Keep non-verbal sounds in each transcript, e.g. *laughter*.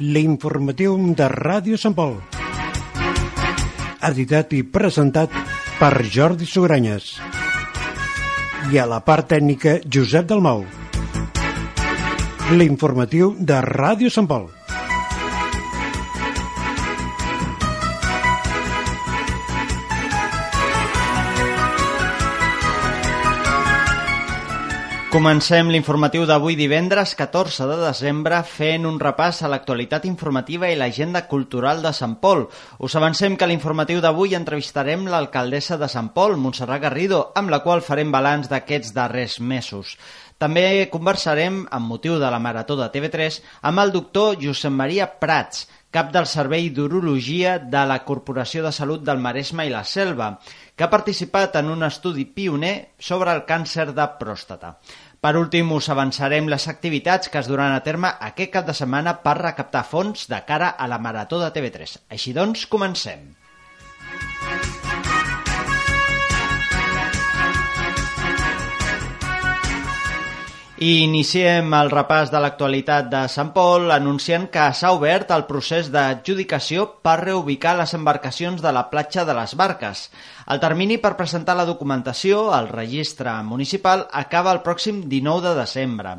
l'informatiu de Ràdio Sant Pol. Editat i presentat per Jordi Sugranyes. I a la part tècnica, Josep Dalmau. L'informatiu de Ràdio Sant Pol. Comencem l'informatiu d'avui divendres 14 de desembre fent un repàs a l'actualitat informativa i l'agenda cultural de Sant Pol. Us avancem que a l'informatiu d'avui entrevistarem l'alcaldessa de Sant Pol, Montserrat Garrido, amb la qual farem balanç d'aquests darrers mesos. També conversarem, amb motiu de la Marató de TV3, amb el doctor Josep Maria Prats, cap del Servei d'Urologia de la Corporació de Salut del Maresme i la Selva, que ha participat en un estudi pioner sobre el càncer de pròstata. Per últim, us avançarem les activitats que es duran a terme aquest cap de setmana per recaptar fons de cara a la Marató de TV3. Així doncs, comencem. I iniciem el repàs de l'actualitat de Sant Pol anunciant que s'ha obert el procés d'adjudicació per reubicar les embarcacions de la platja de les Barques. El termini per presentar la documentació al registre municipal acaba el pròxim 19 de desembre.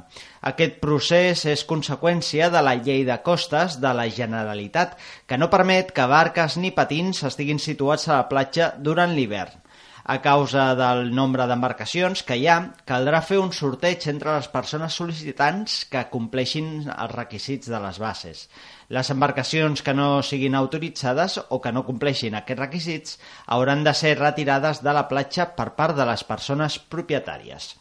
Aquest procés és conseqüència de la llei de costes de la Generalitat, que no permet que barques ni patins estiguin situats a la platja durant l'hivern. A causa del nombre d'embarcacions que hi ha, caldrà fer un sorteig entre les persones sol·licitants que compleixin els requisits de les bases. Les embarcacions que no siguin autoritzades o que no compleixin aquests requisits hauran de ser retirades de la platja per part de les persones propietàries.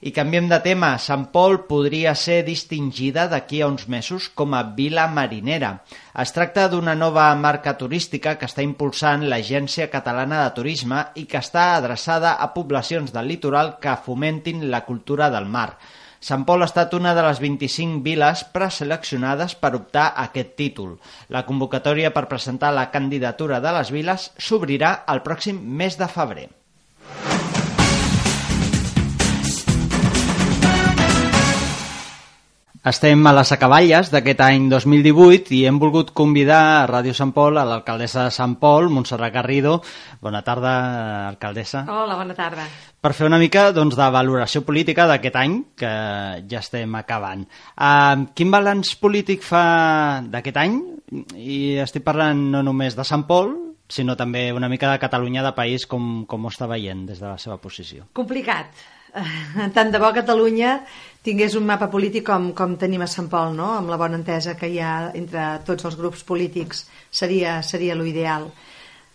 I canviem de tema. Sant Pol podria ser distingida d'aquí a uns mesos com a vila marinera. Es tracta d'una nova marca turística que està impulsant l'Agència Catalana de Turisme i que està adreçada a poblacions del litoral que fomentin la cultura del mar. Sant Pol ha estat una de les 25 viles preseleccionades per optar a aquest títol. La convocatòria per presentar la candidatura de les viles s'obrirà el pròxim mes de febrer. Estem a les acaballes d'aquest any 2018 i hem volgut convidar a Ràdio Sant Pol a l'alcaldessa de Sant Pol, Montserrat Garrido. Bona tarda, alcaldessa. Hola, bona tarda. Per fer una mica doncs, de valoració política d'aquest any, que ja estem acabant. Uh, quin balanç polític fa d'aquest any? I estic parlant no només de Sant Pol, sinó també una mica de Catalunya de país, com, com ho està veient des de la seva posició. Complicat. *laughs* Tant de bo Catalunya tingués un mapa polític com, com tenim a Sant Pol, no? amb la bona entesa que hi ha entre tots els grups polítics, seria, seria l'ideal.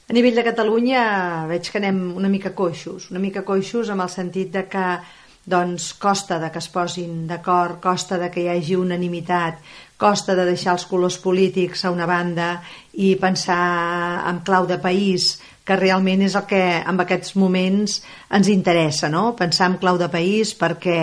A nivell de Catalunya veig que anem una mica coixos, una mica coixos amb el sentit de que doncs, costa de que es posin d'acord, costa de que hi hagi unanimitat, costa de deixar els colors polítics a una banda i pensar en clau de país, que realment és el que en aquests moments ens interessa, no? pensar en clau de país perquè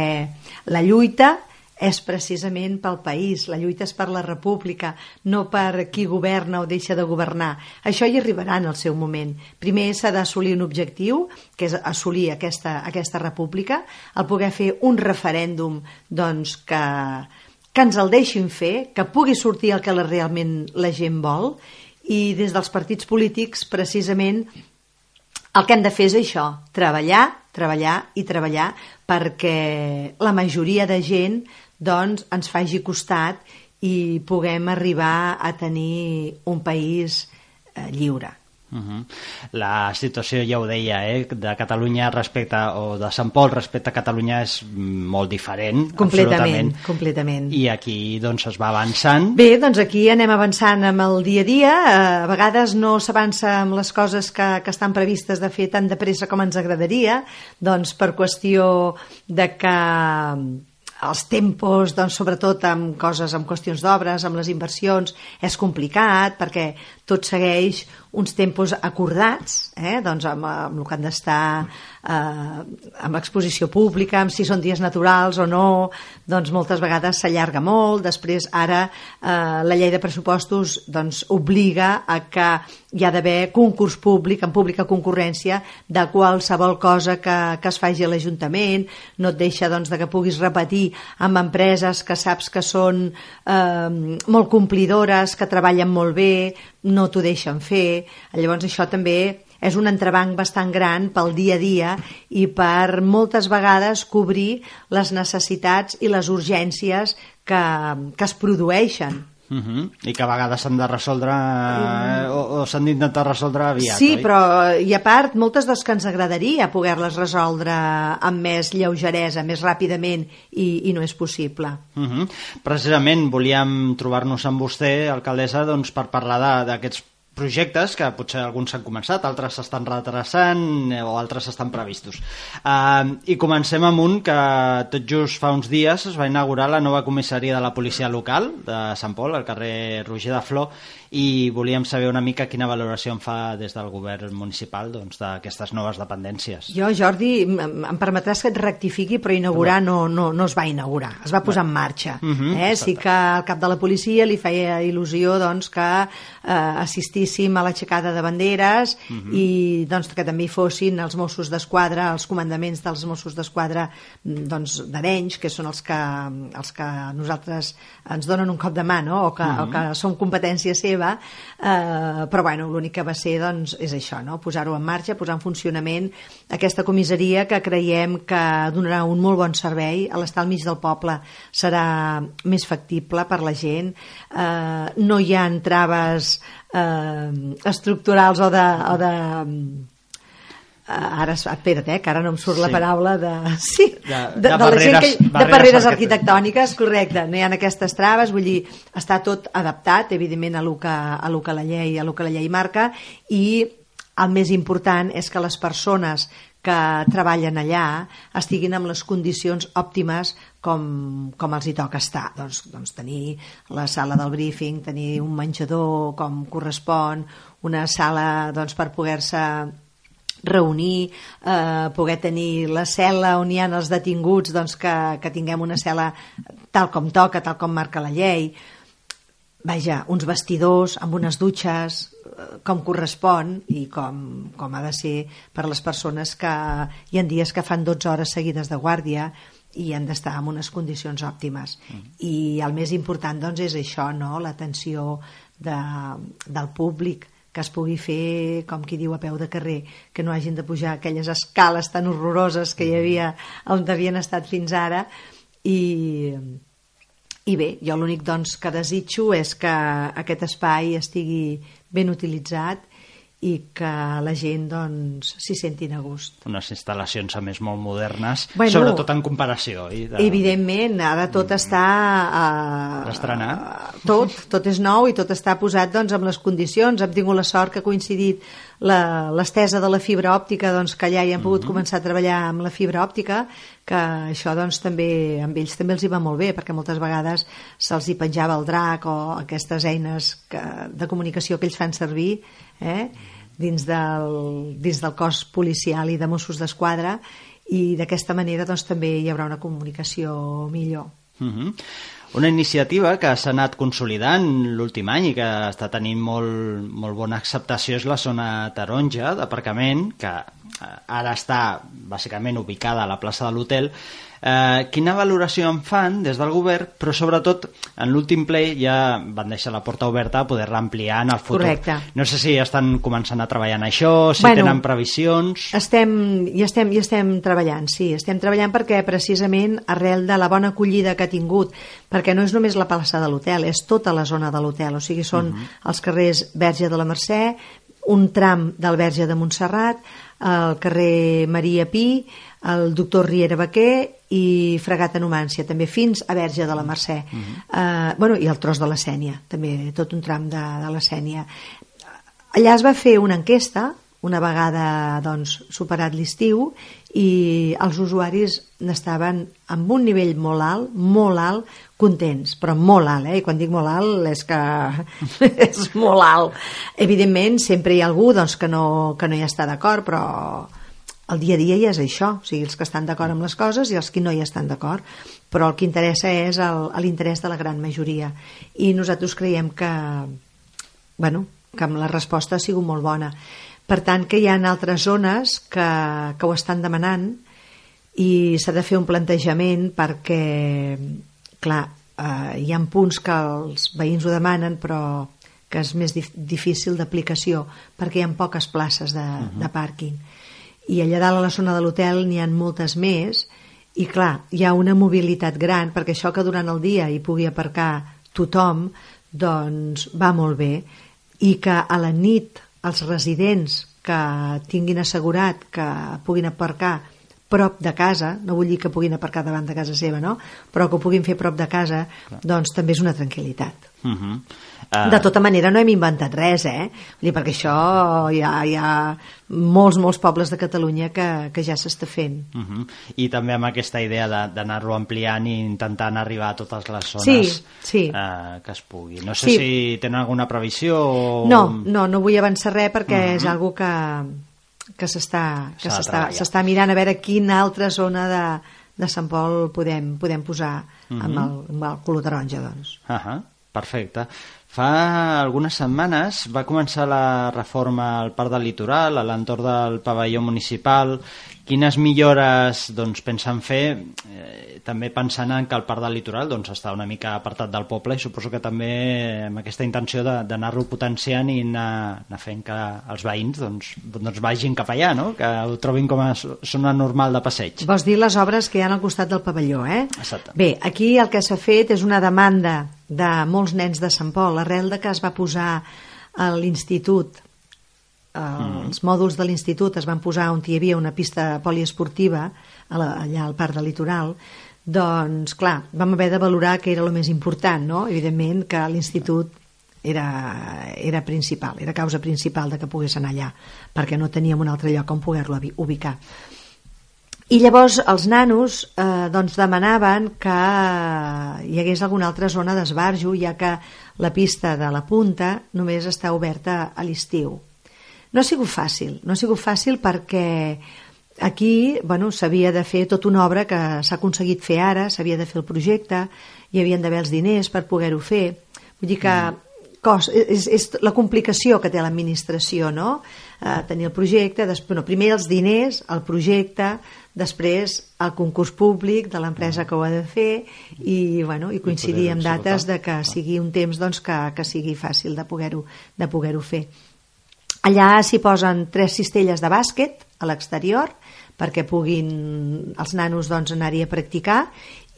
la lluita és precisament pel país, la lluita és per la república, no per qui governa o deixa de governar. Això hi arribarà en el seu moment. Primer s'ha d'assolir un objectiu, que és assolir aquesta, aquesta república, el poder fer un referèndum doncs, que, que ens el deixin fer, que pugui sortir el que la, realment la gent vol, i des dels partits polítics, precisament, el que hem de fer és això, treballar, treballar i treballar perquè la majoria de gent doncs, ens faci costat i puguem arribar a tenir un país eh, lliure. Uh -huh. La situació, ja ho deia, eh, de Catalunya respecte, o de Sant Pol respecte a Catalunya és molt diferent, completament, completament. I aquí doncs es va avançant. Bé, doncs aquí anem avançant amb el dia a dia. A vegades no s'avança amb les coses que, que estan previstes de fer tan de pressa com ens agradaria, doncs per qüestió de que els tempos, doncs, sobretot amb coses, amb qüestions d'obres, amb les inversions, és complicat perquè tot segueix uns tempos acordats, eh? doncs amb, amb el que han d'estar eh, amb exposició pública, amb si són dies naturals o no, doncs moltes vegades s'allarga molt, després ara eh, la llei de pressupostos doncs, obliga a que hi ha d'haver concurs públic, en pública concurrència, de qualsevol cosa que, que es faci a l'Ajuntament, no et deixa doncs, de que puguis repetir amb empreses que saps que són eh, molt complidores, que treballen molt bé, no t'ho deixen fer. Llavors això també és un entrebanc bastant gran pel dia a dia i per moltes vegades cobrir les necessitats i les urgències que, que es produeixen. Uh -huh. I que a vegades s'han de resoldre eh, o, o s'han d'intentar resoldre aviat, Sí, oi? però i a part, moltes doncs que ens agradaria poder-les resoldre amb més lleugeresa, més ràpidament i, i no és possible. Uh -huh. Precisament volíem trobar-nos amb vostè, alcaldessa, doncs, per parlar d'aquests projectes que potser alguns s'han començat, altres s'estan retrasant eh, o altres estan previstos. Uh, I comencem amb un que tot just fa uns dies es va inaugurar la nova comissaria de la policia local de Sant Pol, al carrer Roger de Flor, i volíem saber una mica quina valoració en fa des del govern municipal doncs, d'aquestes noves dependències. Jo, Jordi, em, permetràs que et rectifiqui, però inaugurar no, no, no es va inaugurar, es va posar en marxa. Mhm, eh? Sí que al cap de la policia li feia il·lusió doncs, que eh, assistíssim a l'aixecada de banderes Mhm. i doncs, que també hi fossin els Mossos d'Esquadra, els comandaments dels Mossos d'Esquadra mm, doncs, d'Arenys, que són els que, els que nosaltres ens donen un cop de mà, no? o, que, o Mhm. que són competència seva, eh, però bueno, l'únic que va ser doncs, és això, no? posar-ho en marxa, posar en funcionament aquesta comissaria que creiem que donarà un molt bon servei, a l'estar al mig del poble serà més factible per la gent, eh, no hi ha traves eh, estructurals o de, o de ara, espera't, eh, que ara no em surt Sí. la paraula de... Sí, De- de de, de, la gent barreres- que, de barreres barreres arquitect- arquitectòniques, correcte, no hi ha aquestes traves, vull dir, està tot adaptat, evidentment, a lo que, a lo que la llei, a lo que la llei marca, i el més important és que les persones que treballen allà estiguin amb les condicions òptimes com, com els hi toca estar. Doncs, doncs tenir la sala del briefing, tenir un menjador com correspon, una sala doncs, per poder-se reunir, eh, poder tenir la cel·la on hi ha els detinguts, doncs que, que tinguem una cel·la tal com toca, tal com marca la llei. Vaja, uns vestidors amb unes dutxes, eh, com correspon i com, com ha de ser per les persones que hi ha dies que fan 12 hores seguides de guàrdia i han d'estar en unes condicions òptimes. I el més important doncs, és això, no? l'atenció de, del públic, que es pugui fer, com qui diu, a peu de carrer, que no hagin de pujar aquelles escales tan horroroses que hi havia on havien estat fins ara. I, i bé, jo l'únic doncs, que desitjo és que aquest espai estigui ben utilitzat i que la gent doncs, s'hi sentin a gust. Unes instal·lacions, a més, molt modernes, Bueno, sobretot en comparació. Oi? De... Evidentment, ara tot està... Uh, D'estrenar. Tot, tot és nou i tot està posat doncs, amb les condicions. Hem tingut la sort que ha coincidit l'estesa de la fibra òptica, doncs, que allà hi han pogut començar a treballar amb la fibra òptica, que això doncs, també amb ells també els hi va molt bé, perquè moltes vegades se'ls hi penjava el drac o aquestes eines que, de comunicació que ells fan servir, eh? dins del, dins del cos policial i de Mossos d'Esquadra i d'aquesta manera doncs, també hi haurà una comunicació millor. Mhm. Una iniciativa que s'ha anat consolidant l'últim any i que està tenint molt, molt bona acceptació és la zona taronja d'aparcament, que eh, ara està bàsicament ubicada a la plaça de l'hotel. Eh, quina valoració en fan des del govern, però sobretot en l'últim ple ja van deixar la porta oberta a poder-la ampliar en el futur. Correcte. No sé si estan començant a treballar en això, si Bueno, tenen previsions... Estem, hi, estem, hi estem treballant, sí, estem treballant perquè precisament arrel de la bona acollida que ha tingut, perquè no és només la plaça de l'hotel, és tota la zona de l'hotel, o sigui, són els carrers Verge de la Mercè, un tram del Verge de Montserrat, el carrer Maria Pi, el doctor Riera Baquer i Fregat Numància, també fins a Verge de la Mercè. eh, bueno, I el tros de la Sènia, també tot un tram de, de la Sènia. Allà es va fer una enquesta una vegada doncs, superat l'estiu i els usuaris n'estaven amb un nivell molt alt, molt alt, contents, però molt alt, eh? I quan dic molt alt és que *laughs* és molt alt. Evidentment, sempre hi ha algú doncs, que, no, que no hi està d'acord, però el dia a dia ja és això, o sigui, els que estan d'acord amb les coses i els que no hi estan d'acord, però el que interessa és l'interès de la gran majoria. I nosaltres creiem que, bueno, que la resposta ha sigut molt bona. Per tant, que hi ha altres zones que, que ho estan demanant i s'ha de fer un plantejament perquè, clar, eh, hi ha punts que els veïns ho demanen, però que és més difícil d'aplicació perquè hi ha poques places de, uh -huh. de pàrquing i allà dalt a la zona de l'hotel n'hi han moltes més i clar, hi ha una mobilitat gran perquè això que durant el dia hi pugui aparcar tothom doncs va molt bé i que a la nit els residents que tinguin assegurat que puguin aparcar prop de casa, no vull dir que puguin aparcar davant de casa seva, no? però que ho puguin fer prop de casa, doncs també és una tranquil·litat. Uh -huh. uh... De tota manera, no hem inventat res, eh? Dir, perquè això hi ha, hi ha molts, molts pobles de Catalunya que, que ja s'està fent. Uh -huh. I també amb aquesta idea d'anar-lo ampliant i intentant arribar a totes les zones sí, sí. Uh, que es pugui. No sé sí. si tenen alguna previsió o... No, no, no vull avançar res perquè uh -huh. és algo que que s'està mirant a veure quina altra zona de, de Sant Pol podem, podem posar uh -huh. amb, mhm. el, amb el color taronja, doncs. Uh -huh. Perfecte. Fa algunes setmanes va començar la reforma al Parc del Litoral, a l'entorn del pavelló municipal. Quines millores doncs, pensen fer? Eh, també pensant en que el Parc del Litoral doncs, està una mica apartat del poble i suposo que també amb aquesta intenció d'anar-lo potenciant i anar, anar fent que els veïns doncs, doncs vagin cap allà, no? que ho trobin com a zona normal de passeig. Vols dir les obres que hi ha al costat del pavelló, eh? Exacte. Bé, aquí el que s'ha fet és una demanda de molts nens de Sant Pol, arrel de que es va posar a l'institut mm. els mòduls de l'institut es van posar on hi havia una pista poliesportiva allà al parc del litoral doncs, clar, vam haver de valorar que era el més important, no? Evidentment que l'institut era, era principal, era causa principal de que pogués anar allà, perquè no teníem un altre lloc on poder-lo ubicar. I llavors els nanos eh, doncs demanaven que hi hagués alguna altra zona d'esbarjo, ja que la pista de la punta només està oberta a l'estiu. No ha sigut fàcil, no ha sigut fàcil perquè Aquí bueno, s'havia de fer tota una obra que s'ha aconseguit fer ara, s'havia de fer el projecte, hi havien d'haver els diners per poder-ho fer. Vull dir que mm. cos, és, és la complicació que té l'administració, no? Eh, tenir el projecte, després, no, primer els diners, el projecte, després el concurs públic de l'empresa que ho ha de fer i, bueno, i coincidir amb dates de que sigui un temps doncs, que, que sigui fàcil de poder-ho de poder fer. Allà s'hi posen tres cistelles de bàsquet a l'exterior perquè puguin els nanos doncs, anar-hi a practicar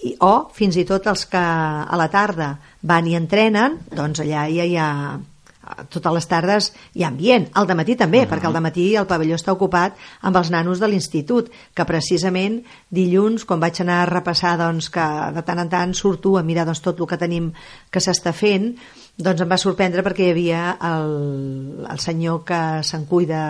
i, o fins i tot els que a la tarda van i entrenen doncs allà ja hi ha totes les tardes hi ha ambient, al matí també, uh -huh. perquè al matí el pavelló està ocupat amb els nanos de l'institut, que precisament dilluns, quan vaig anar a repassar doncs, que de tant en tant surto a mirar doncs, tot el que tenim que s'està fent, doncs em va sorprendre perquè hi havia el, el senyor que se'n cuida,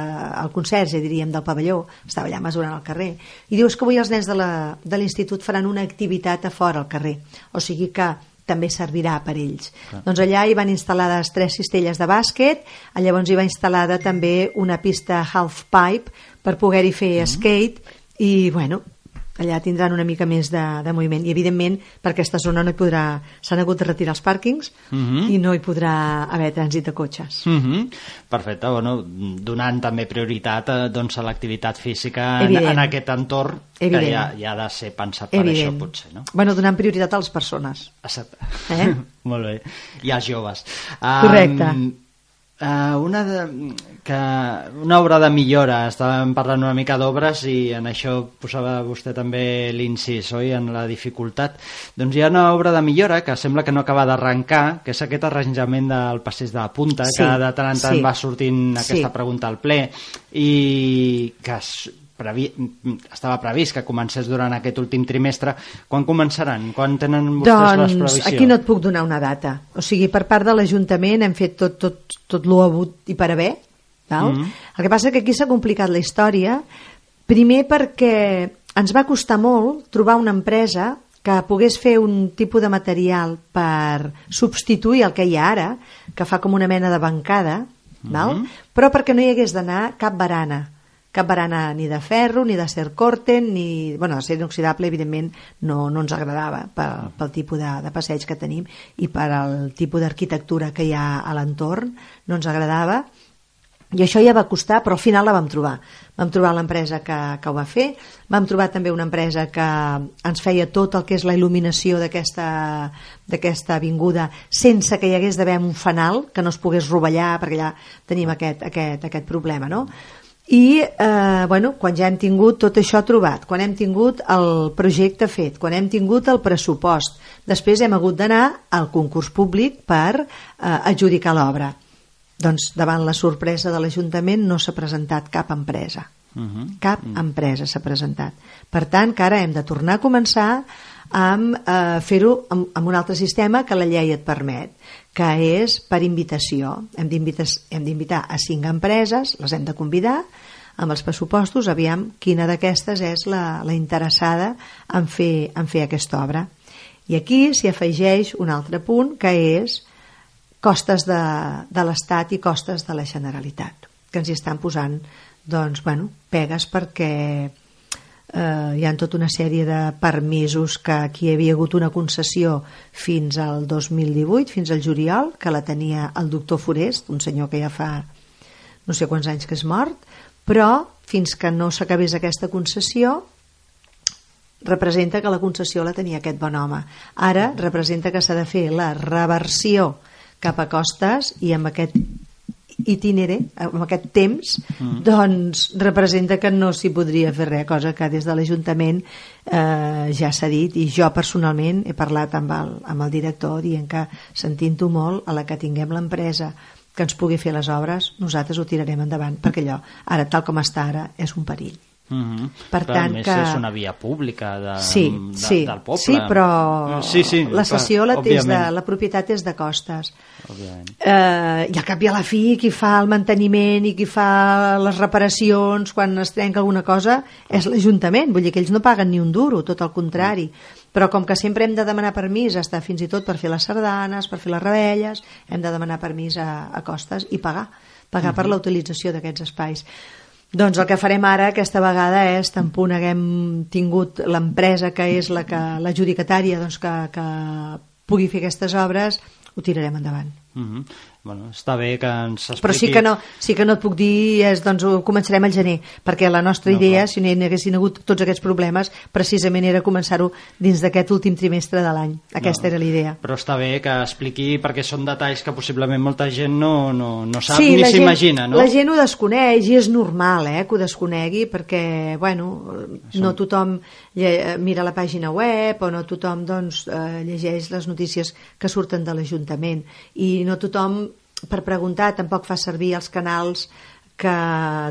el conserge, diríem, del pavelló, estava allà mesurant al carrer, i dius que avui els nens de l'institut faran una activitat a fora al carrer, o sigui que també servirà per ells. Clar. Doncs allà hi van instal·lades tres cistelles de bàsquet, llavors hi va instal·lada també una pista half pipe per poder-hi fer mm -hmm. skate i bueno, allà tindran una mica més de, de moviment i evidentment per aquesta zona no hi podrà s'han hagut de retirar els pàrquings uh mhm. -huh. i no hi podrà haver trànsit de cotxes uh mhm. -huh. Perfecte, bueno, donant també prioritat a, doncs, a l'activitat física en, en aquest entorn Evident. que ja, ja ha de ser pensat per Evident. això potser no? Bueno, donant prioritat a les persones Exacte eh? *laughs* Molt bé, i als joves Correcte um, Uh, una, de, que, una obra de millora, estàvem parlant una mica d'obres i en això posava vostè també l'incís, oi, en la dificultat. Doncs hi ha una obra de millora que sembla que no acaba d'arrencar, que és aquest arranjament del passeig de la punta, sí, que de tant en tant sí. va sortint aquesta sí. pregunta al ple, i que previ... estava previst que comencés durant aquest últim trimestre. Quan començaran? Quan tenen vostès doncs, l'exprevisió? aquí no et puc donar una data. O sigui, per part de l'Ajuntament hem fet tot, tot, tot l'ho hagut i per haver Val? Mm -hmm. El que passa que aquí s'ha complicat la història, primer perquè ens va costar molt trobar una empresa que pogués fer un tipus de material per substituir el que hi ha ara, que fa com una mena de bancada, mm -hmm. val? Però perquè no hi hagués d'anar cap barana cap barana ni de ferro, ni de ser corten, ni... Bueno, de ser inoxidable, evidentment, no, no ens agradava pel, pel tipus de, de passeig que tenim i per al tipus d'arquitectura que hi ha a l'entorn, no ens agradava. I això ja va costar, però al final la vam trobar. Vam trobar l'empresa que, que ho va fer, vam trobar també una empresa que ens feia tot el que és la il·luminació d'aquesta avinguda sense que hi hagués d'haver un fanal que no es pogués rovellar, perquè ja tenim aquest, aquest, aquest problema, no? I eh, bueno, quan ja hem tingut tot això trobat, quan hem tingut el projecte fet, quan hem tingut el pressupost, després hem hagut d'anar al concurs públic per eh, adjudicar l'obra. Doncs davant la sorpresa de l'Ajuntament no s'ha presentat cap empresa. Uh mhm. -huh. Cap uh mm. -huh. empresa s'ha presentat. Per tant, que ara hem de tornar a començar amb eh, fer-ho amb, amb un altre sistema que la llei et permet que és per invitació. Hem d'invitar a cinc empreses, les hem de convidar, amb els pressupostos, aviam quina d'aquestes és la, la interessada en fer, en fer aquesta obra. I aquí s'hi afegeix un altre punt, que és costes de, de l'Estat i costes de la Generalitat, que ens hi estan posant doncs, bueno, pegues perquè eh, hi ha tota una sèrie de permisos que aquí hi havia hagut una concessió fins al 2018, fins al juliol, que la tenia el doctor Forest, un senyor que ja fa no sé quants anys que és mort, però fins que no s'acabés aquesta concessió representa que la concessió la tenia aquest bon home. Ara representa que s'ha de fer la reversió cap a costes i amb aquest itinere, amb aquest temps, mm. doncs representa que no s'hi podria fer res, cosa que des de l'Ajuntament eh, ja s'ha dit i jo personalment he parlat amb el, amb el director dient que sentint-ho molt a la que tinguem l'empresa que ens pugui fer les obres, nosaltres ho tirarem endavant, perquè allò, ara, tal com està ara, és un perill. Mm -hmm. Per però tant, més que... és una via pública de, sí, de, sí, del poble. Sí, però sí, sí, la sessió la, és de, la propietat és de costes. Eh, I al cap i a la fi, qui fa el manteniment i qui fa les reparacions quan es trenca alguna cosa és l'Ajuntament. Vull dir que ells no paguen ni un duro, tot el contrari. Però com que sempre hem de demanar permís, està fins i tot per fer les sardanes, per fer les rebelles, hem de demanar permís a, a costes i pagar, pagar uh -huh. per la utilització d'aquests espais. Doncs el que farem ara aquesta vegada és, tan punt haguem tingut l'empresa que és la que l'adjudicatària doncs, que, que pugui fer aquestes obres, ho tirarem endavant. Uh -huh. Bueno, està bé que ens expliqui... Però sí que no, sí que no et puc dir, és, doncs ho començarem al gener, perquè la nostra no, idea, clar. si no hi haguessin hagut tots aquests problemes, precisament era començar-ho dins d'aquest últim trimestre de l'any. Aquesta no, era l'idea. Però està bé que expliqui, perquè són detalls que possiblement molta gent no, no, no sap sí, ni s'imagina, no? la gent ho desconeix i és normal eh, que ho desconegui, perquè, bueno, no tothom mira la pàgina web o no tothom doncs, eh, llegeix les notícies que surten de l'Ajuntament i no tothom per preguntar tampoc fa servir els canals que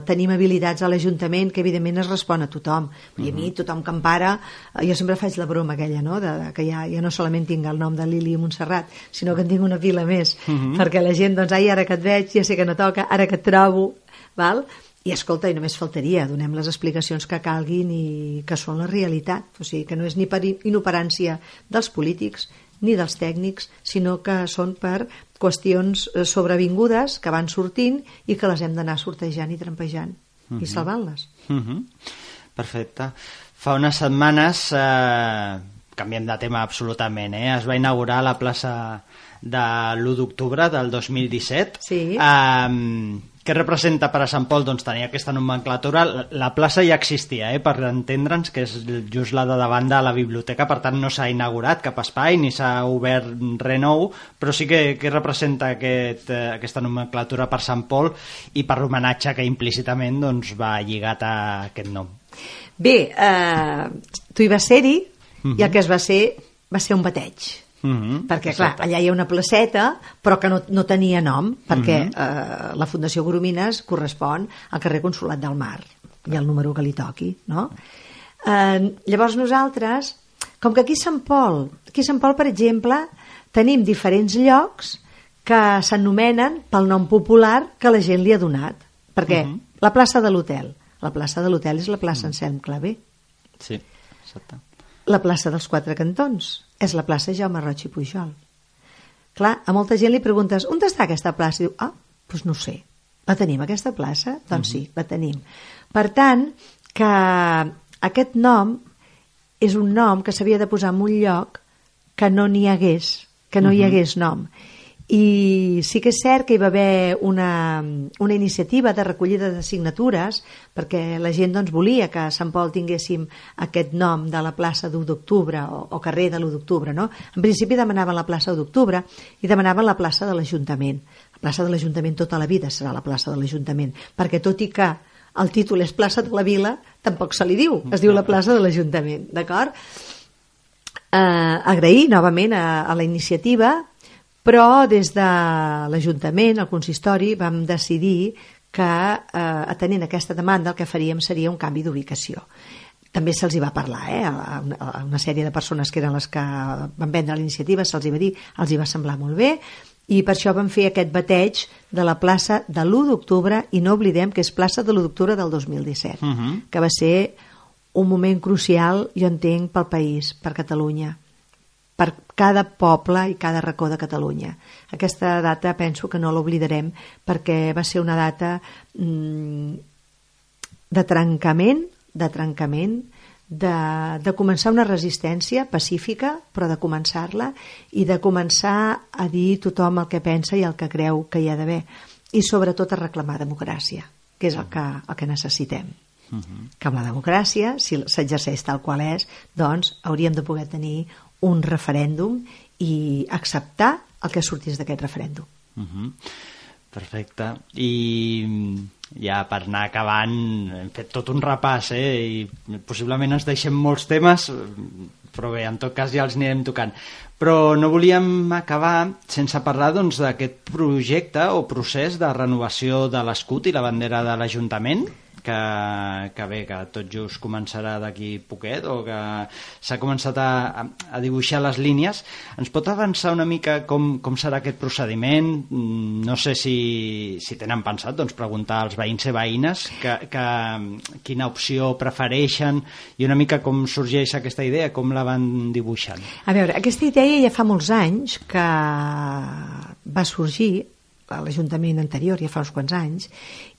tenim habilitats a l'Ajuntament que evidentment es respon a tothom i a mi mhm. tothom que em para eh, jo sempre faig la broma aquella no? de, de que ja, ja no solament tinc el nom de Lili Montserrat sinó que en tinc una pila més uh mhm. -huh. perquè la gent doncs ai ara que et veig ja sé que no toca ara que et trobo val? i escolta, i només faltaria, donem les explicacions que calguin i que són la realitat, o sigui que no és ni per inoperància dels polítics ni dels tècnics, sinó que són per qüestions eh, sobrevingudes que van sortint i que les hem d'anar sortejant i trampejant uh -huh. i mhm. salvant-les. Uh mhm. -huh. Perfecte. Fa unes setmanes, eh, canviem de tema absolutament, eh, es va inaugurar la plaça de l'1 d'octubre del 2017. Sí. Eh, què representa per a Sant Pol? Doncs tenir aquesta nomenclatura. La plaça ja existia, eh, per entendre'ns, que és just la de davant de la biblioteca, per tant no s'ha inaugurat cap espai ni s'ha obert res nou, però sí que, que representa aquest, eh, aquesta nomenclatura per Sant Pol i per l'homenatge que implícitament doncs, va lligat a aquest nom. Bé, eh, tu hi vas ser-hi uh -huh. i el mhm. que es va ser va ser un bateig Mm -hmm, perquè, clar, allà hi ha una placeta, però que no, no tenia nom, perquè mm -hmm. eh, la Fundació Goromines correspon al carrer Consolat del Mar, i el número que li toqui, no? Eh, llavors nosaltres, com que aquí a Sant Pol, aquí a Sant Pol, per exemple, tenim diferents llocs que s'anomenen pel nom popular que la gent li ha donat. Perquè Uh -huh. la plaça de l'hotel, la plaça de l'hotel és la plaça Mm. Anselm Clavé. Sí, exacte. La plaça dels Quatre Cantons és la plaça Jaume Roig i Pujol. Clar, a molta gent li preguntes on està aquesta plaça? I diu, ah, doncs no sé. La tenim, aquesta plaça? Doncs sí, la tenim. Per tant, que aquest nom és un nom que s'havia de posar en un lloc que no n'hi hagués, que no hi hagués nom. I sí que és cert que hi va haver una, una iniciativa de recollida de signatures perquè la gent doncs, volia que a Sant Pol tinguéssim aquest nom de la plaça d'1 d'octubre o, o carrer de l'1 d'octubre. No? En principi demanaven la plaça 1 d'octubre i demanaven la plaça de l'Ajuntament. La plaça de l'Ajuntament tota la vida serà la plaça de l'Ajuntament, perquè tot i que el títol és plaça de la Vila, tampoc se li diu, es diu la plaça de l'Ajuntament, d'acord? Eh, agrair novament a, a la iniciativa, però des de l'Ajuntament, el consistori, vam decidir que, eh, atenent aquesta demanda, el que faríem seria un canvi d'ubicació. També se'ls hi va parlar, eh, a una, a una sèrie de persones que eren les que van vendre la iniciativa, se'ls hi va dir, els hi va semblar molt bé, i per això vam fer aquest bateig de la plaça de l'1 d'octubre, i no oblidem que és plaça de l'1 d'octubre del 2017, Uh -huh. que va ser un moment crucial, jo entenc, pel país, per Catalunya per cada poble i cada racó de Catalunya. Aquesta data penso que no l'oblidarem perquè va ser una data mm, de trencament, de trencament, de, de començar una resistència pacífica, però de començar-la, i de començar a dir tothom el que pensa i el que creu que hi ha d'haver. I sobretot a reclamar democràcia, que és el que, el que necessitem. Uh -huh. Que amb la democràcia, si s'exerceix tal qual és, doncs hauríem de poder tenir un referèndum i acceptar el que sortís d'aquest referèndum. Uh -huh. Perfecte. I mm, ja per anar acabant, hem fet tot un repàs, eh? I possiblement ens deixem molts temes, però bé, en tot cas ja els anirem tocant. Però no volíem acabar sense parlar doncs, d'aquest projecte o procés de renovació de l'escut i la bandera de l'Ajuntament, que, que bé, que tot just començarà d'aquí poquet o que s'ha començat a, a dibuixar les línies. Ens pot avançar una mica com, com serà aquest procediment? Mm, No sé si, si tenen pensat doncs, preguntar als veïns i veïnes que, que, quina opció prefereixen i una mica com sorgeix aquesta idea, com la van dibuixant. A veure, aquesta idea ja fa molts anys que va sorgir a l'Ajuntament anterior, ja fa uns quants anys,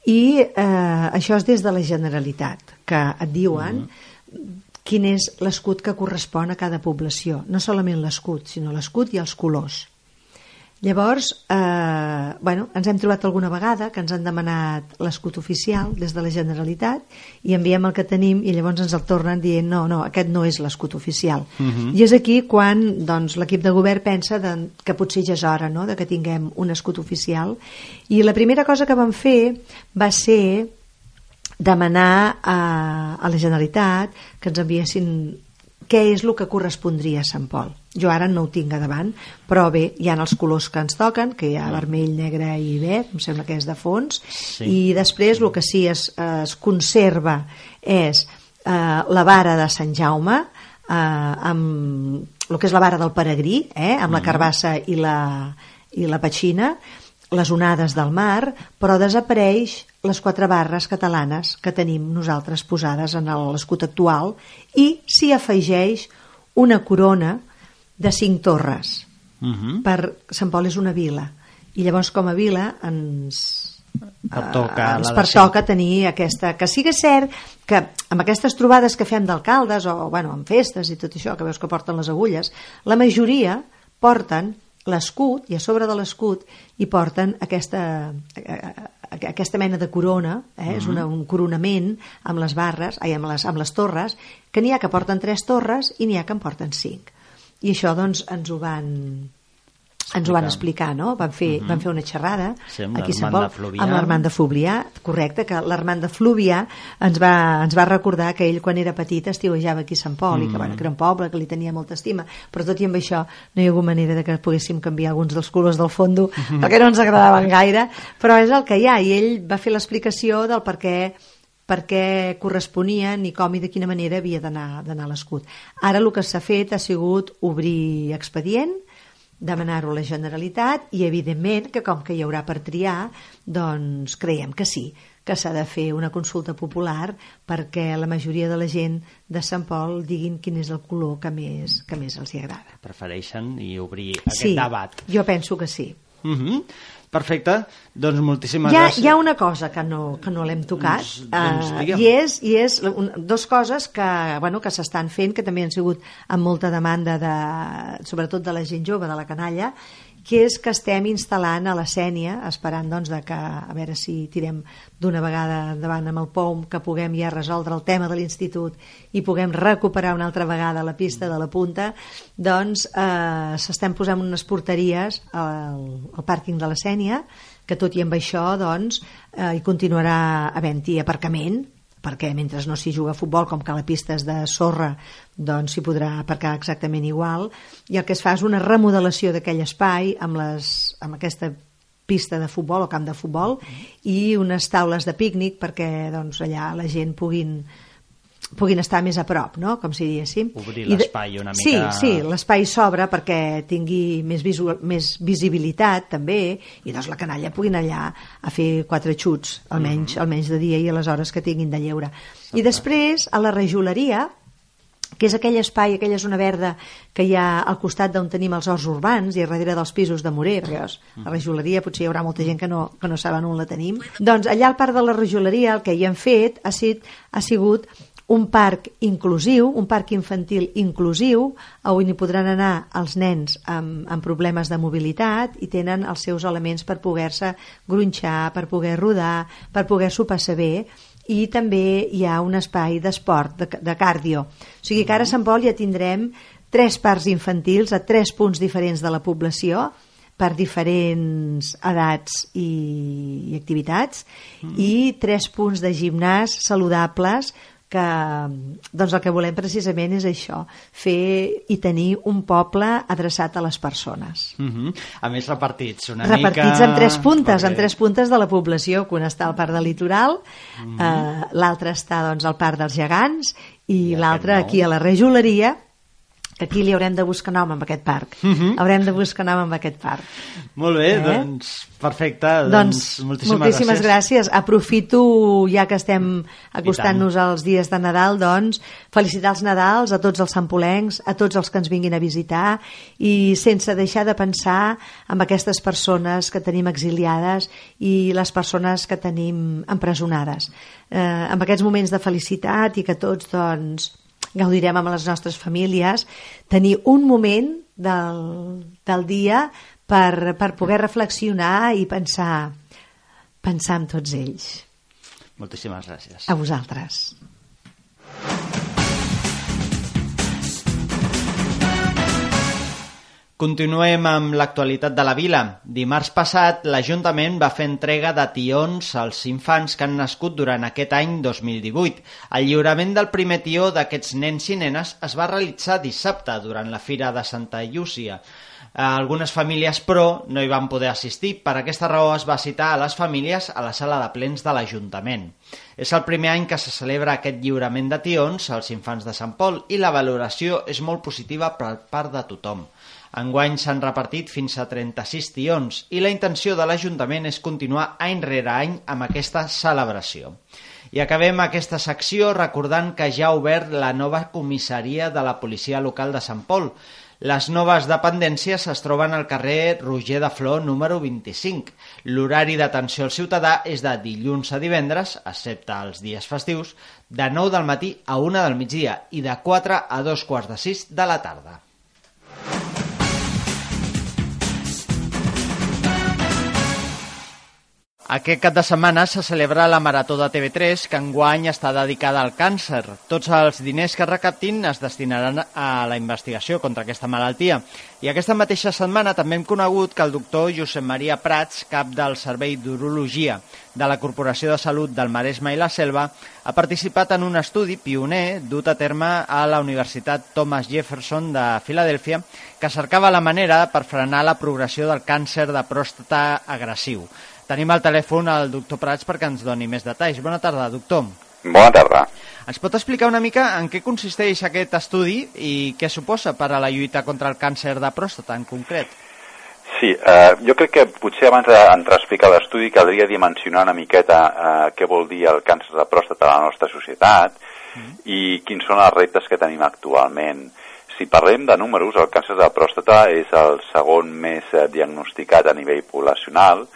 i eh, això és des de la Generalitat, que et diuen quin és l'escut que correspon a cada població. No solament l'escut, sinó l'escut i els colors. Llavors, eh, bueno, ens hem trobat alguna vegada que ens han demanat l'escut oficial des de la Generalitat i enviem el que tenim i llavors ens el tornen dient no, no, aquest no és l'escut oficial. Uh -huh. I és aquí quan doncs, l'equip de govern pensa de, que potser ja és hora no?, de que tinguem un escut oficial i la primera cosa que vam fer va ser demanar a, a la Generalitat que ens enviessin què és el que correspondria a Sant Pol. Jo ara no ho tinc a davant, però bé, hi ha els colors que ens toquen, que hi ha vermell, negre i verd, em sembla que és de fons, Sí. i després el que sí es, es conserva és eh, la vara de Sant Jaume, eh, amb el que és la vara del peregrí, eh, amb la carbassa i la, i la petxina, les onades del mar, però desapareix les quatre barres catalanes que tenim nosaltres posades en l'escut actual i s'hi afegeix una corona de cinc torres. Uh -huh. Per Sant Pol és una vila i llavors com a vila ens Pertoca eh, ens pertoca tenir aquesta... Que sigui cert que amb aquestes trobades que fem d'alcaldes o bueno, en festes i tot això, que veus que porten les agulles, la majoria porten l'escut i a sobre de l'escut hi porten aquesta, eh, aquesta mena de corona, eh? és una, un coronament amb les barres, ai, amb, les, amb les torres, que n'hi ha que porten tres torres i n'hi ha que en porten cinc. I això doncs ens ho van ens ho van explicar, no? Van fer, uh -huh. van fer una xerrada Sí, amb aquí a Sant Pol, amb l'Armand de Fluvià, correcte, que l'Armand de Fluvià ens va, ens va recordar que ell quan era petit estiuejava aquí a Sant Pol i que, bueno, que era un poble que li tenia molta estima, però tot i amb això no hi ha hagut manera de que poguéssim canviar alguns dels colors del fondo perquè no ens agradaven gaire, però és el que hi ha i ell va fer l'explicació del per què per què corresponien i com i de quina manera havia d'anar l'escut. Ara el que s'ha fet ha sigut obrir expedient, demanar-ho a la Generalitat i evidentment que com que hi haurà per triar doncs creiem que sí que s'ha de fer una consulta popular perquè la majoria de la gent de Sant Pol diguin quin és el color que més, que més els hi agrada. Prefereixen i obrir aquest sí, debat. jo penso que sí. Uh -huh. Perfecte, doncs moltíssimes Hi ha, gràcies. hi ha una cosa que no, que no l'hem tocat Doncs- doncs digue'm. i és, i és un, dos coses que, bueno, que s'estan fent que també han sigut amb molta demanda de, sobretot de la gent jove, de la canalla que és que estem instal·lant a la Sènia esperant doncs, de que, a veure si tirem d'una vegada endavant amb el POM que puguem ja resoldre el tema de l'institut i puguem recuperar una altra vegada la pista de la punta doncs eh, s'estan posant unes porteries al, al pàrquing de la Sènia que tot i amb això doncs, eh, hi continuarà havent-hi aparcament perquè mentre no s'hi juga a futbol, com que la pista és de sorra, doncs s'hi podrà aparcar exactament igual, i el que es fa és una remodelació d'aquell espai amb, les, amb aquesta pista de futbol o camp de futbol i unes taules de pícnic perquè doncs, allà la gent puguin puguin estar més a prop, no? com si diguéssim. Obrir l'espai una Sí, mica- sí, l'espai s'obre perquè tingui més, visual, més visibilitat també i doncs la canalla puguin allà a fer quatre xuts almenys, almenys de dia i a les hores que tinguin de lleure i després a la rejoleria que és aquell espai, aquella zona verda que hi ha al costat d'on tenim els horts urbans i a darrere dels pisos de Morer, perquè veus, la rejoleria potser hi haurà molta gent que no, que no saben on la tenim. Doncs allà al parc de la rejoleria el que hi han fet ha, sit, ha sigut un parc inclusiu, un parc infantil inclusiu, on hi podran anar els nens amb, amb problemes de mobilitat i tenen els seus elements per poder-se gronxar, per poder rodar, per poder-s'ho passar bé i també hi ha un espai d'esport, de, de cardio. O sigui que ara a Sant Pol ja tindrem tres parcs infantils a tres punts diferents de la població per diferents edats i, i activitats mm. i tres punts de gimnàs saludables que doncs el que volem precisament és això, fer i tenir un poble adreçat a les persones. Uh -huh. A més, repartits una Repartits mica... en tres puntes, Perquè- en tres puntes de la població, que un està al Parc del Litoral, eh, l'altre està doncs, al Parc dels Gegants i I l'altre aquí a la Rejoleria, que aquí li haurem de buscar nom amb aquest parc. Haurem de buscar nom amb aquest parc. Molt bé, Eh? doncs perfecte. Doncs, Doncs, moltíssimes, moltíssimes gràcies. Aprofito, ja que estem acostant-nos als dies de Nadal, doncs, felicitar els Nadals a tots els sampolencs, a tots els que ens vinguin a visitar i sense deixar de pensar en aquestes persones que tenim exiliades i les persones que tenim empresonades. Eh, en aquests moments de felicitat i que tots, doncs, gaudirem amb les nostres famílies, tenir un moment del, del dia per, per poder reflexionar i pensar, pensar en tots ells. Moltíssimes gràcies. A vosaltres. Continuem amb l'actualitat de la vila. Dimarts passat, l'Ajuntament va fer entrega de tions als infants que han nascut durant aquest any 2018. El lliurament del primer tió d'aquests nens i nenes es va realitzar dissabte durant la Fira de Santa Llúcia. Algunes famílies, però, no hi van poder assistir. Per aquesta raó es va citar a les famílies a la sala de plens de l'Ajuntament. És el primer any que se celebra aquest lliurament de tions als infants de Sant Pol i la valoració és molt positiva per part de tothom. Enguany s'han repartit fins a 36 tions i la intenció de l'Ajuntament és continuar any rere any amb aquesta celebració. I acabem aquesta secció recordant que ja ha obert la nova comissaria de la policia local de Sant Pol. Les noves dependències es troben al carrer Roger de Flor número 25. L'horari d'atenció al ciutadà és de dilluns a divendres, excepte els dies festius, de 9 del matí a 1 del migdia i de 4 a 2 quarts de 6 de la tarda. Aquest cap de setmana se celebra la Marató de TV3, que enguany està dedicada al càncer. Tots els diners que recaptin es destinaran a la investigació contra aquesta malaltia. I aquesta mateixa setmana també hem conegut que el doctor Josep Maria Prats, cap del Servei d'Urologia de la Corporació de Salut del Maresme i la Selva, ha participat en un estudi pioner dut a terme a la Universitat Thomas Jefferson de Filadèlfia que cercava la manera per frenar la progressió del càncer de pròstata agressiu. Tenim al telèfon el doctor Prats perquè ens doni més detalls. Bona tarda, doctor. Bona tarda. Ens pot explicar una mica en què consisteix aquest estudi i què suposa per a la lluita contra el càncer de pròstata en concret? Sí, eh, jo crec que potser abans d'entrar a explicar l'estudi caldria dimensionar una miqueta eh, què vol dir el càncer de pròstata a la nostra societat mm. i quins són els reptes que tenim actualment. Si parlem de números, el càncer de pròstata és el segon més eh, diagnosticat a nivell poblacional,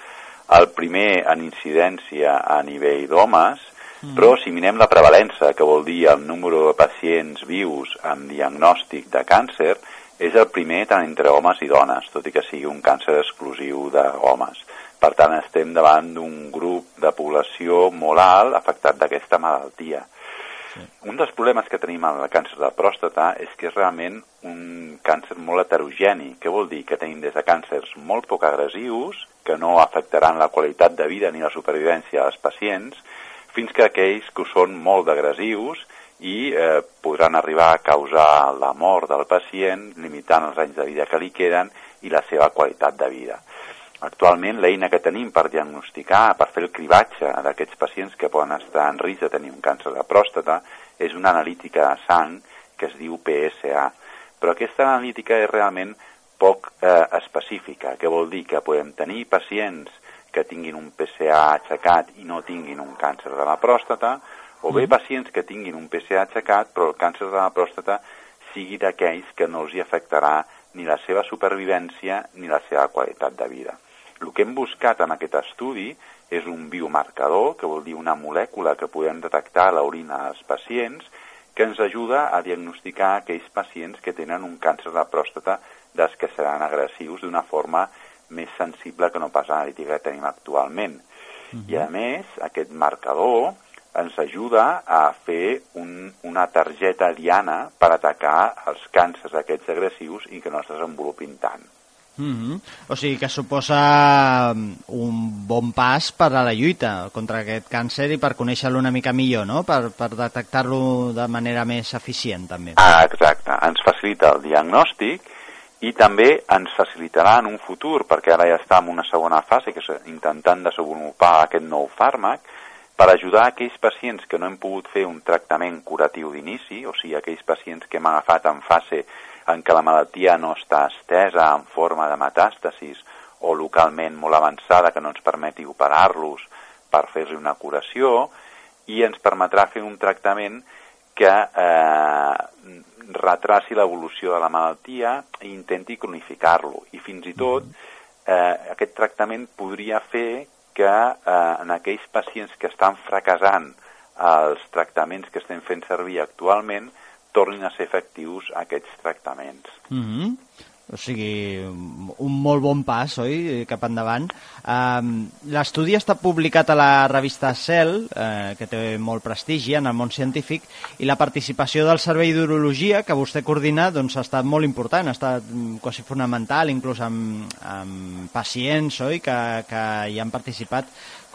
el primer en incidència a nivell d'homes, mm. però si mirem la prevalença, que vol dir el número de pacients vius amb diagnòstic de càncer, és el primer tant entre homes i dones, tot i que sigui un càncer exclusiu d'homes. Per tant, estem davant d'un grup de població molt alt afectat d'aquesta malaltia. Un dels problemes que tenim amb el càncer de pròstata és que és realment un càncer molt heterogeni. Què vol dir? Que tenim des de càncers molt poc agressius, que no afectaran la qualitat de vida ni la supervivència dels pacients, fins que aquells que són molt agressius i eh, podran arribar a causar la mort del pacient, limitant els anys de vida que li queden i la seva qualitat de vida. Actualment, l'eina que tenim per diagnosticar, per fer el cribatge d'aquests pacients que poden estar en risc de tenir un càncer de pròstata, és una analítica de sang que es diu PSA. Però aquesta analítica és realment poc eh, específica, que vol dir que podem tenir pacients que tinguin un PSA aixecat i no tinguin un càncer de la pròstata, o bé mm. pacients que tinguin un PSA aixecat però el càncer de la pròstata sigui d'aquells que no els hi afectarà ni la seva supervivència ni la seva qualitat de vida. El que hem buscat en aquest estudi és un biomarcador, que vol dir una molècula que podem detectar a l'orina dels pacients, que ens ajuda a diagnosticar aquells pacients que tenen un càncer de pròstata dels que seran agressius d'una forma més sensible que no pas l'analítica que tenim actualment. Uh -huh. I a més, aquest marcador ens ajuda a fer un, una targeta diana per atacar els càncers aquests agressius i que no es desenvolupin tant. Mm -hmm. O sigui que suposa um, un bon pas per a la lluita contra aquest càncer i per conèixer-lo una mica millor, no? Per, per detectar-lo de manera més eficient, també. Ah, exacte. Ens facilita el diagnòstic i també ens facilitarà en un futur, perquè ara ja està en una segona fase, que és intentant desenvolupar aquest nou fàrmac, per ajudar aquells pacients que no hem pogut fer un tractament curatiu d'inici, o sigui, aquells pacients que hem agafat en fase en què la malaltia no està estesa en forma de metàstasis o localment molt avançada que no ens permeti operar-los per fer-li una curació i ens permetrà fer un tractament que eh, retraci l'evolució de la malaltia i intenti cronificar-lo. I fins i tot eh, aquest tractament podria fer que eh, en aquells pacients que estan fracassant els tractaments que estem fent servir actualment tornin a ser efectius aquests tractaments. Mm -hmm. O sigui, un molt bon pas, oi?, cap endavant. Um, L'estudi està publicat a la revista Cell, eh, que té molt prestigi en el món científic, i la participació del Servei d'Urologia, que vostè coordina, doncs, ha estat molt important, ha estat mm, quasi fonamental, inclús amb, amb pacients, oi?, que, que hi han participat.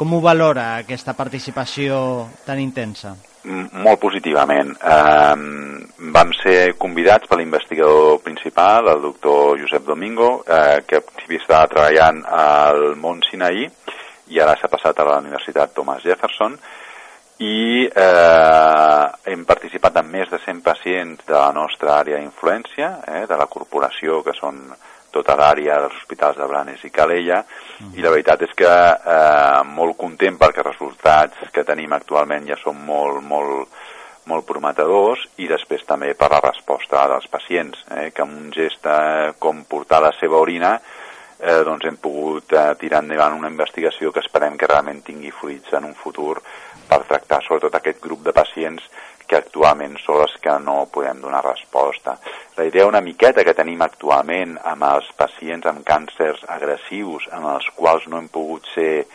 Com ho valora, aquesta participació tan intensa? Molt positivament. Eh, vam ser convidats per l'investigador principal, el doctor Josep Domingo, eh, que estava treballant al Mont Sinaí i ara s'ha passat a la Universitat Thomas Jefferson i eh, hem participat en més de 100 pacients de la nostra àrea d'influència, eh, de la corporació, que són tota l'àrea dels hospitals de Blanes i Calella, uh -huh. i la veritat és que eh, molt content perquè els resultats que tenim actualment ja són molt, molt, molt prometedors i després també per la resposta dels pacients, eh, que amb un gest eh, com portar la seva orina eh, doncs hem pogut eh, tirar endavant una investigació que esperem que realment tingui fruits en un futur per tractar sobretot aquest grup de pacients que actualment són les que no podem donar resposta. La idea una miqueta que tenim actualment amb els pacients amb càncers agressius en els quals no hem pogut ser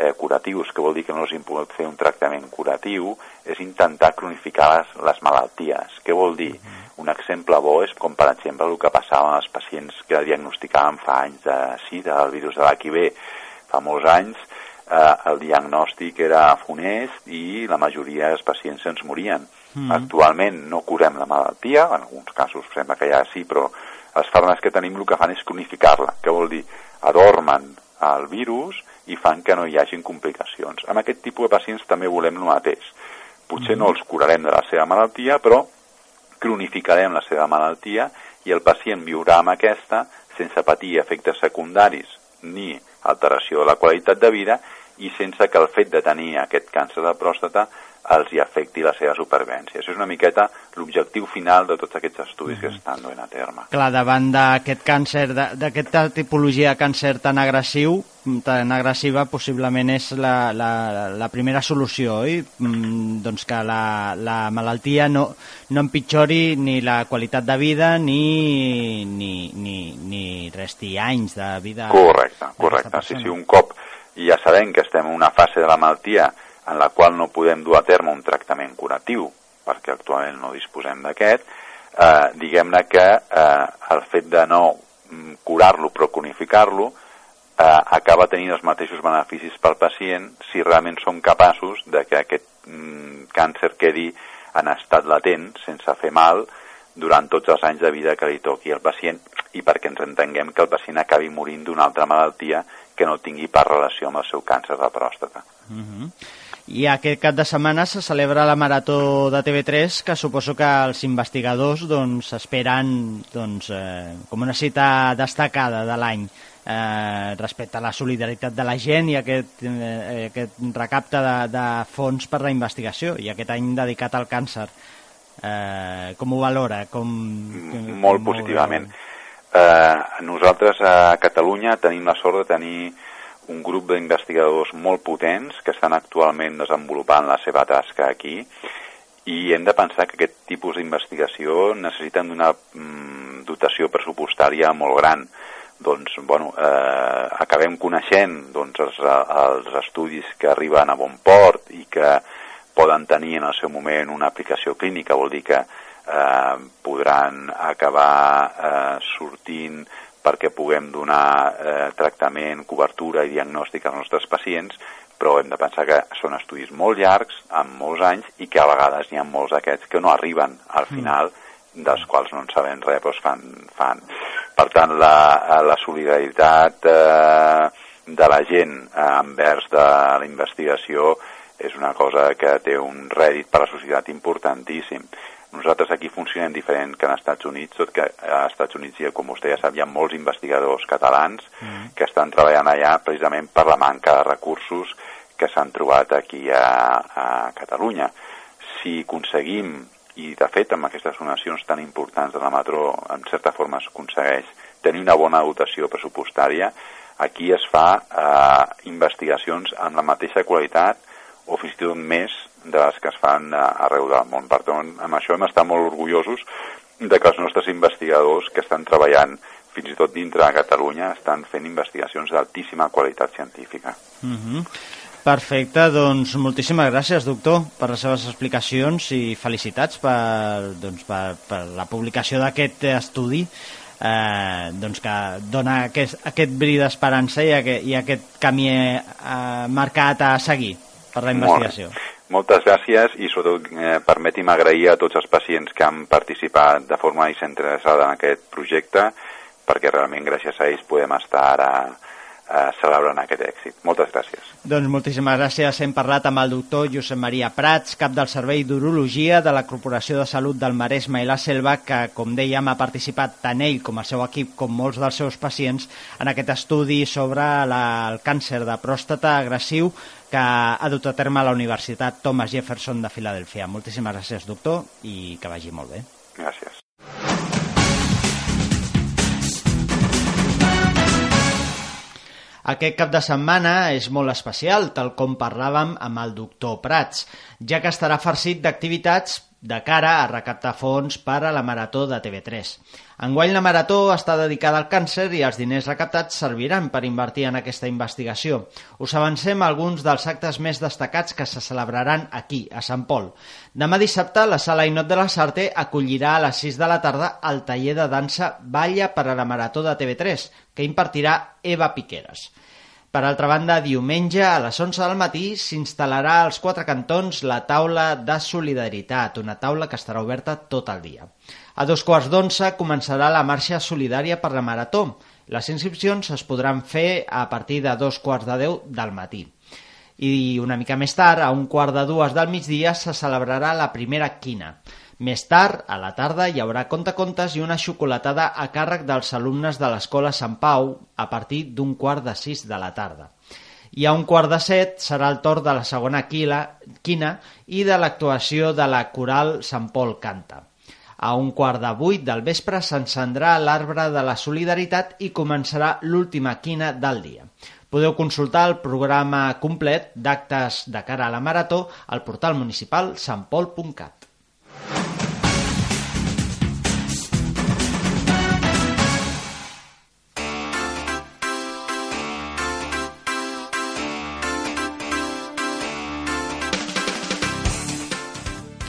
eh, curatius, que vol dir que no els hem pogut fer un tractament curatiu, és intentar cronificar les, les malalties. Què vol dir? Un exemple bo és com, per exemple, el que passava amb els pacients que diagnosticaven fa anys de sida, el virus de l'HIV. Fa molts anys eh, el diagnòstic era funest i la majoria dels pacients ens morien. Mm. Actualment no curem la malaltia, en alguns casos sembla que ja sí, però els fàrmacs que tenim el que fan és cronificar-la, que vol dir adormen el virus i fan que no hi hagin complicacions. Amb aquest tipus de pacients també volem el mateix. Potser no els curarem de la seva malaltia, però cronificarem la seva malaltia i el pacient viurà amb aquesta sense patir efectes secundaris ni alteració de la qualitat de vida i sense que el fet de tenir aquest càncer de pròstata els hi afecti la seva supervivència. Això és una miqueta l'objectiu final de tots aquests estudis mm. que estan duent a terme. Clar, davant d'aquest càncer, d'aquesta tipologia de càncer tan agressiu, tan agressiva, possiblement és la, la, la primera solució, oi? Mm, doncs que la, la malaltia no, no empitjori ni la qualitat de vida ni, ni, ni, ni resti anys de vida. Correcte, correcte. Sí, sí, un cop ja sabem que estem en una fase de la malaltia en la qual no podem dur a terme un tractament curatiu, perquè actualment no disposem d'aquest, eh, diguem-ne que eh, el fet de no mm, curar-lo però cronificar-lo eh, acaba tenint els mateixos beneficis pel pacient si realment som capaços de que aquest mm, càncer quedi en estat latent, sense fer mal, durant tots els anys de vida que li toqui al pacient i perquè ens entenguem que el pacient acabi morint d'una altra malaltia que no tingui per relació amb el seu càncer de pròstata. Uh mhm. I aquest cap de setmana se celebra la Marató de TV3, que suposo que els investigadors doncs, esperen doncs, eh, com una cita destacada de l'any eh, respecte a la solidaritat de la gent i aquest, eh, aquest recapte de, de fons per la investigació i aquest any dedicat al càncer. Eh, com ho valora? Com, Molt com positivament. Eh, nosaltres a Catalunya tenim la sort de tenir un grup d'investigadors molt potents que estan actualment desenvolupant la seva tasca aquí i hem de pensar que aquest tipus d'investigació necessiten d'una mm, dotació pressupostària molt gran. Doncs, bueno, eh, acabem coneixent doncs, els, els estudis que arriben a bon port i que poden tenir en el seu moment una aplicació clínica, vol dir que eh, podran acabar eh, sortint perquè puguem donar eh, tractament, cobertura i diagnòstic als nostres pacients, però hem de pensar que són estudis molt llargs, amb molts anys, i que a vegades hi ha molts d'aquests que no arriben al mm. final, dels quals no en sabem res, però fan, fan. Per tant, la, la solidaritat eh, de la gent eh, envers de la investigació és una cosa que té un rèdit per a la societat importantíssim. Nosaltres aquí funcionem diferent que en Estats Units, tot que a Estats Units, com vostè ja sap, hi ha molts investigadors catalans mm. que estan treballant allà precisament per la manca de recursos que s'han trobat aquí a, a Catalunya. Si aconseguim, i de fet amb aquestes donacions tan importants de la Matró, en certa forma es aconsegueix tenir una bona dotació pressupostària, aquí es fa eh, investigacions amb la mateixa qualitat o fins i tot més de les que es fan arreu del món. Per tant, amb això hem estat molt orgullosos de que els nostres investigadors que estan treballant fins i tot dintre de Catalunya estan fent investigacions d'altíssima qualitat científica. Mm -hmm. Perfecte, doncs moltíssimes gràcies, doctor, per les seves explicacions i felicitats per, doncs, per, per la publicació d'aquest estudi eh, doncs que dona aquest, aquest bri d'esperança i, aquest, i aquest camí eh, marcat a seguir per la investigació. Molt. Moltes gràcies i sobretot eh, permeti'm agrair a tots els pacients que han participat de forma interessada en aquest projecte perquè realment gràcies a ells podem estar ara eh, celebrant aquest èxit. Moltes gràcies. Doncs moltíssimes gràcies. Hem parlat amb el doctor Josep Maria Prats, cap del Servei d'Urologia de la Corporació de Salut del Maresme i la Selva, que, com dèiem, ha participat tant ell com el seu equip, com molts dels seus pacients, en aquest estudi sobre la, el càncer de pròstata agressiu que ha dut a terme a la Universitat Thomas Jefferson de Filadèlfia. Moltíssimes gràcies, doctor, i que vagi molt bé. Gràcies. Aquest cap de setmana és molt especial, tal com parlàvem amb el doctor Prats, ja que estarà farcit d'activitats de cara a recaptar fons per a la Marató de TV3. Enguany la Marató està dedicada al càncer i els diners recaptats serviran per invertir en aquesta investigació. Us avancem alguns dels actes més destacats que se celebraran aquí, a Sant Pol. Demà dissabte, la Sala Inot de la Sarte acollirà a les 6 de la tarda el taller de dansa Balla per a la Marató de TV3, que impartirà Eva Piqueras. Per altra banda, diumenge a les 11 del matí s'instal·larà als quatre cantons la taula de solidaritat, una taula que estarà oberta tot el dia. A dos quarts d'onze començarà la marxa solidària per la Marató. Les inscripcions es podran fer a partir de dos quarts de deu del matí. I una mica més tard, a un quart de dues del migdia, se celebrarà la primera quina. Més tard, a la tarda, hi haurà contacontes i una xocolatada a càrrec dels alumnes de l'Escola Sant Pau a partir d'un quart de sis de la tarda. I a un quart de set serà el torn de la segona quila, quina i de l'actuació de la coral Sant Pol Canta. A un quart de vuit del vespre s'encendrà l'arbre de la solidaritat i començarà l'última quina del dia. Podeu consultar el programa complet d'actes de cara a la Marató al portal municipal santpol.cat.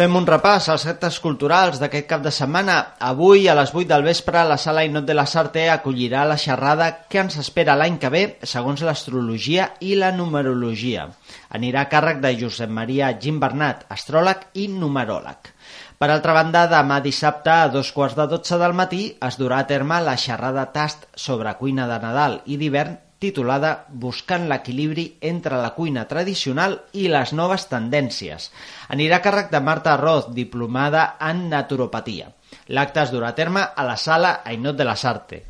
Fem un repàs als actes culturals d'aquest cap de setmana. Avui, a les 8 del vespre, la Sala Inot de la Sarte acollirà la xerrada que ens espera l'any que ve, segons l'astrologia i la numerologia. Anirà a càrrec de Josep Maria Gimbernat, astròleg i numeròleg. Per altra banda, demà dissabte a dos quarts de dotze del matí es durà a terme la xerrada tast sobre cuina de Nadal i d'hivern titulada Buscant l'equilibri entre la cuina tradicional i les noves tendències. Anirà a càrrec de Marta Roth, diplomada en naturopatia. L'acte es durà a terme a la sala Ainot de la Sarte.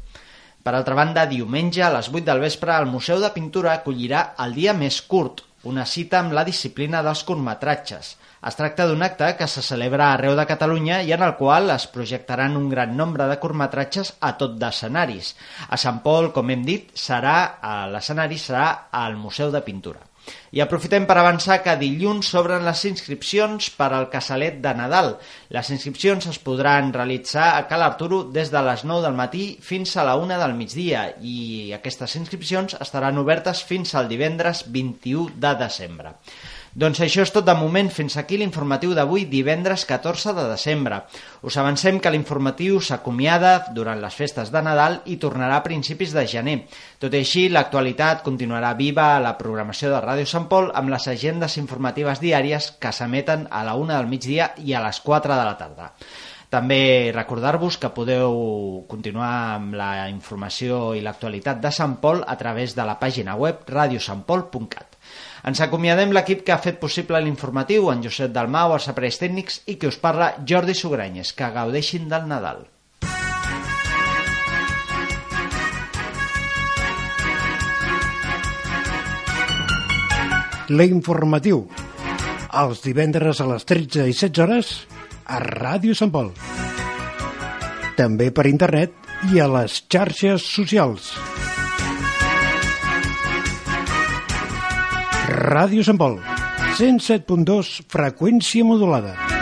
Per altra banda, diumenge a les 8 del vespre el Museu de Pintura acollirà el dia més curt, una cita amb la disciplina dels curtmetratges. Es tracta d'un acte que se celebra arreu de Catalunya i en el qual es projectaran un gran nombre de curtmetratges a tot d'escenaris. A Sant Pol, com hem dit, serà l'escenari serà al Museu de Pintura. I aprofitem per avançar que dilluns s'obren les inscripcions per al casalet de Nadal. Les inscripcions es podran realitzar a Cal Arturo des de les 9 del matí fins a la 1 del migdia i aquestes inscripcions estaran obertes fins al divendres 21 de desembre. Doncs això és tot de moment. Fins aquí l'informatiu d'avui, divendres 14 de desembre. Us avancem que l'informatiu s'acomiada durant les festes de Nadal i tornarà a principis de gener. Tot i així, l'actualitat continuarà viva a la programació de Ràdio Sant Pol amb les agendes informatives diàries que s'emeten a la una del migdia i a les 4 de la tarda. També recordar-vos que podeu continuar amb la informació i l'actualitat de Sant Pol a través de la pàgina web radiosantpol.cat. Ens acomiadem l'equip que ha fet possible l'informatiu, en Josep Dalmau, els aparells tècnics i que us parla Jordi Sugranyes. Que gaudeixin del Nadal. L'informatiu. Els divendres a les 13 i 16 hores a Ràdio Sant Pol. També per internet i a les xarxes socials. Ràdio Sant Pol, 107.2, freqüència modulada.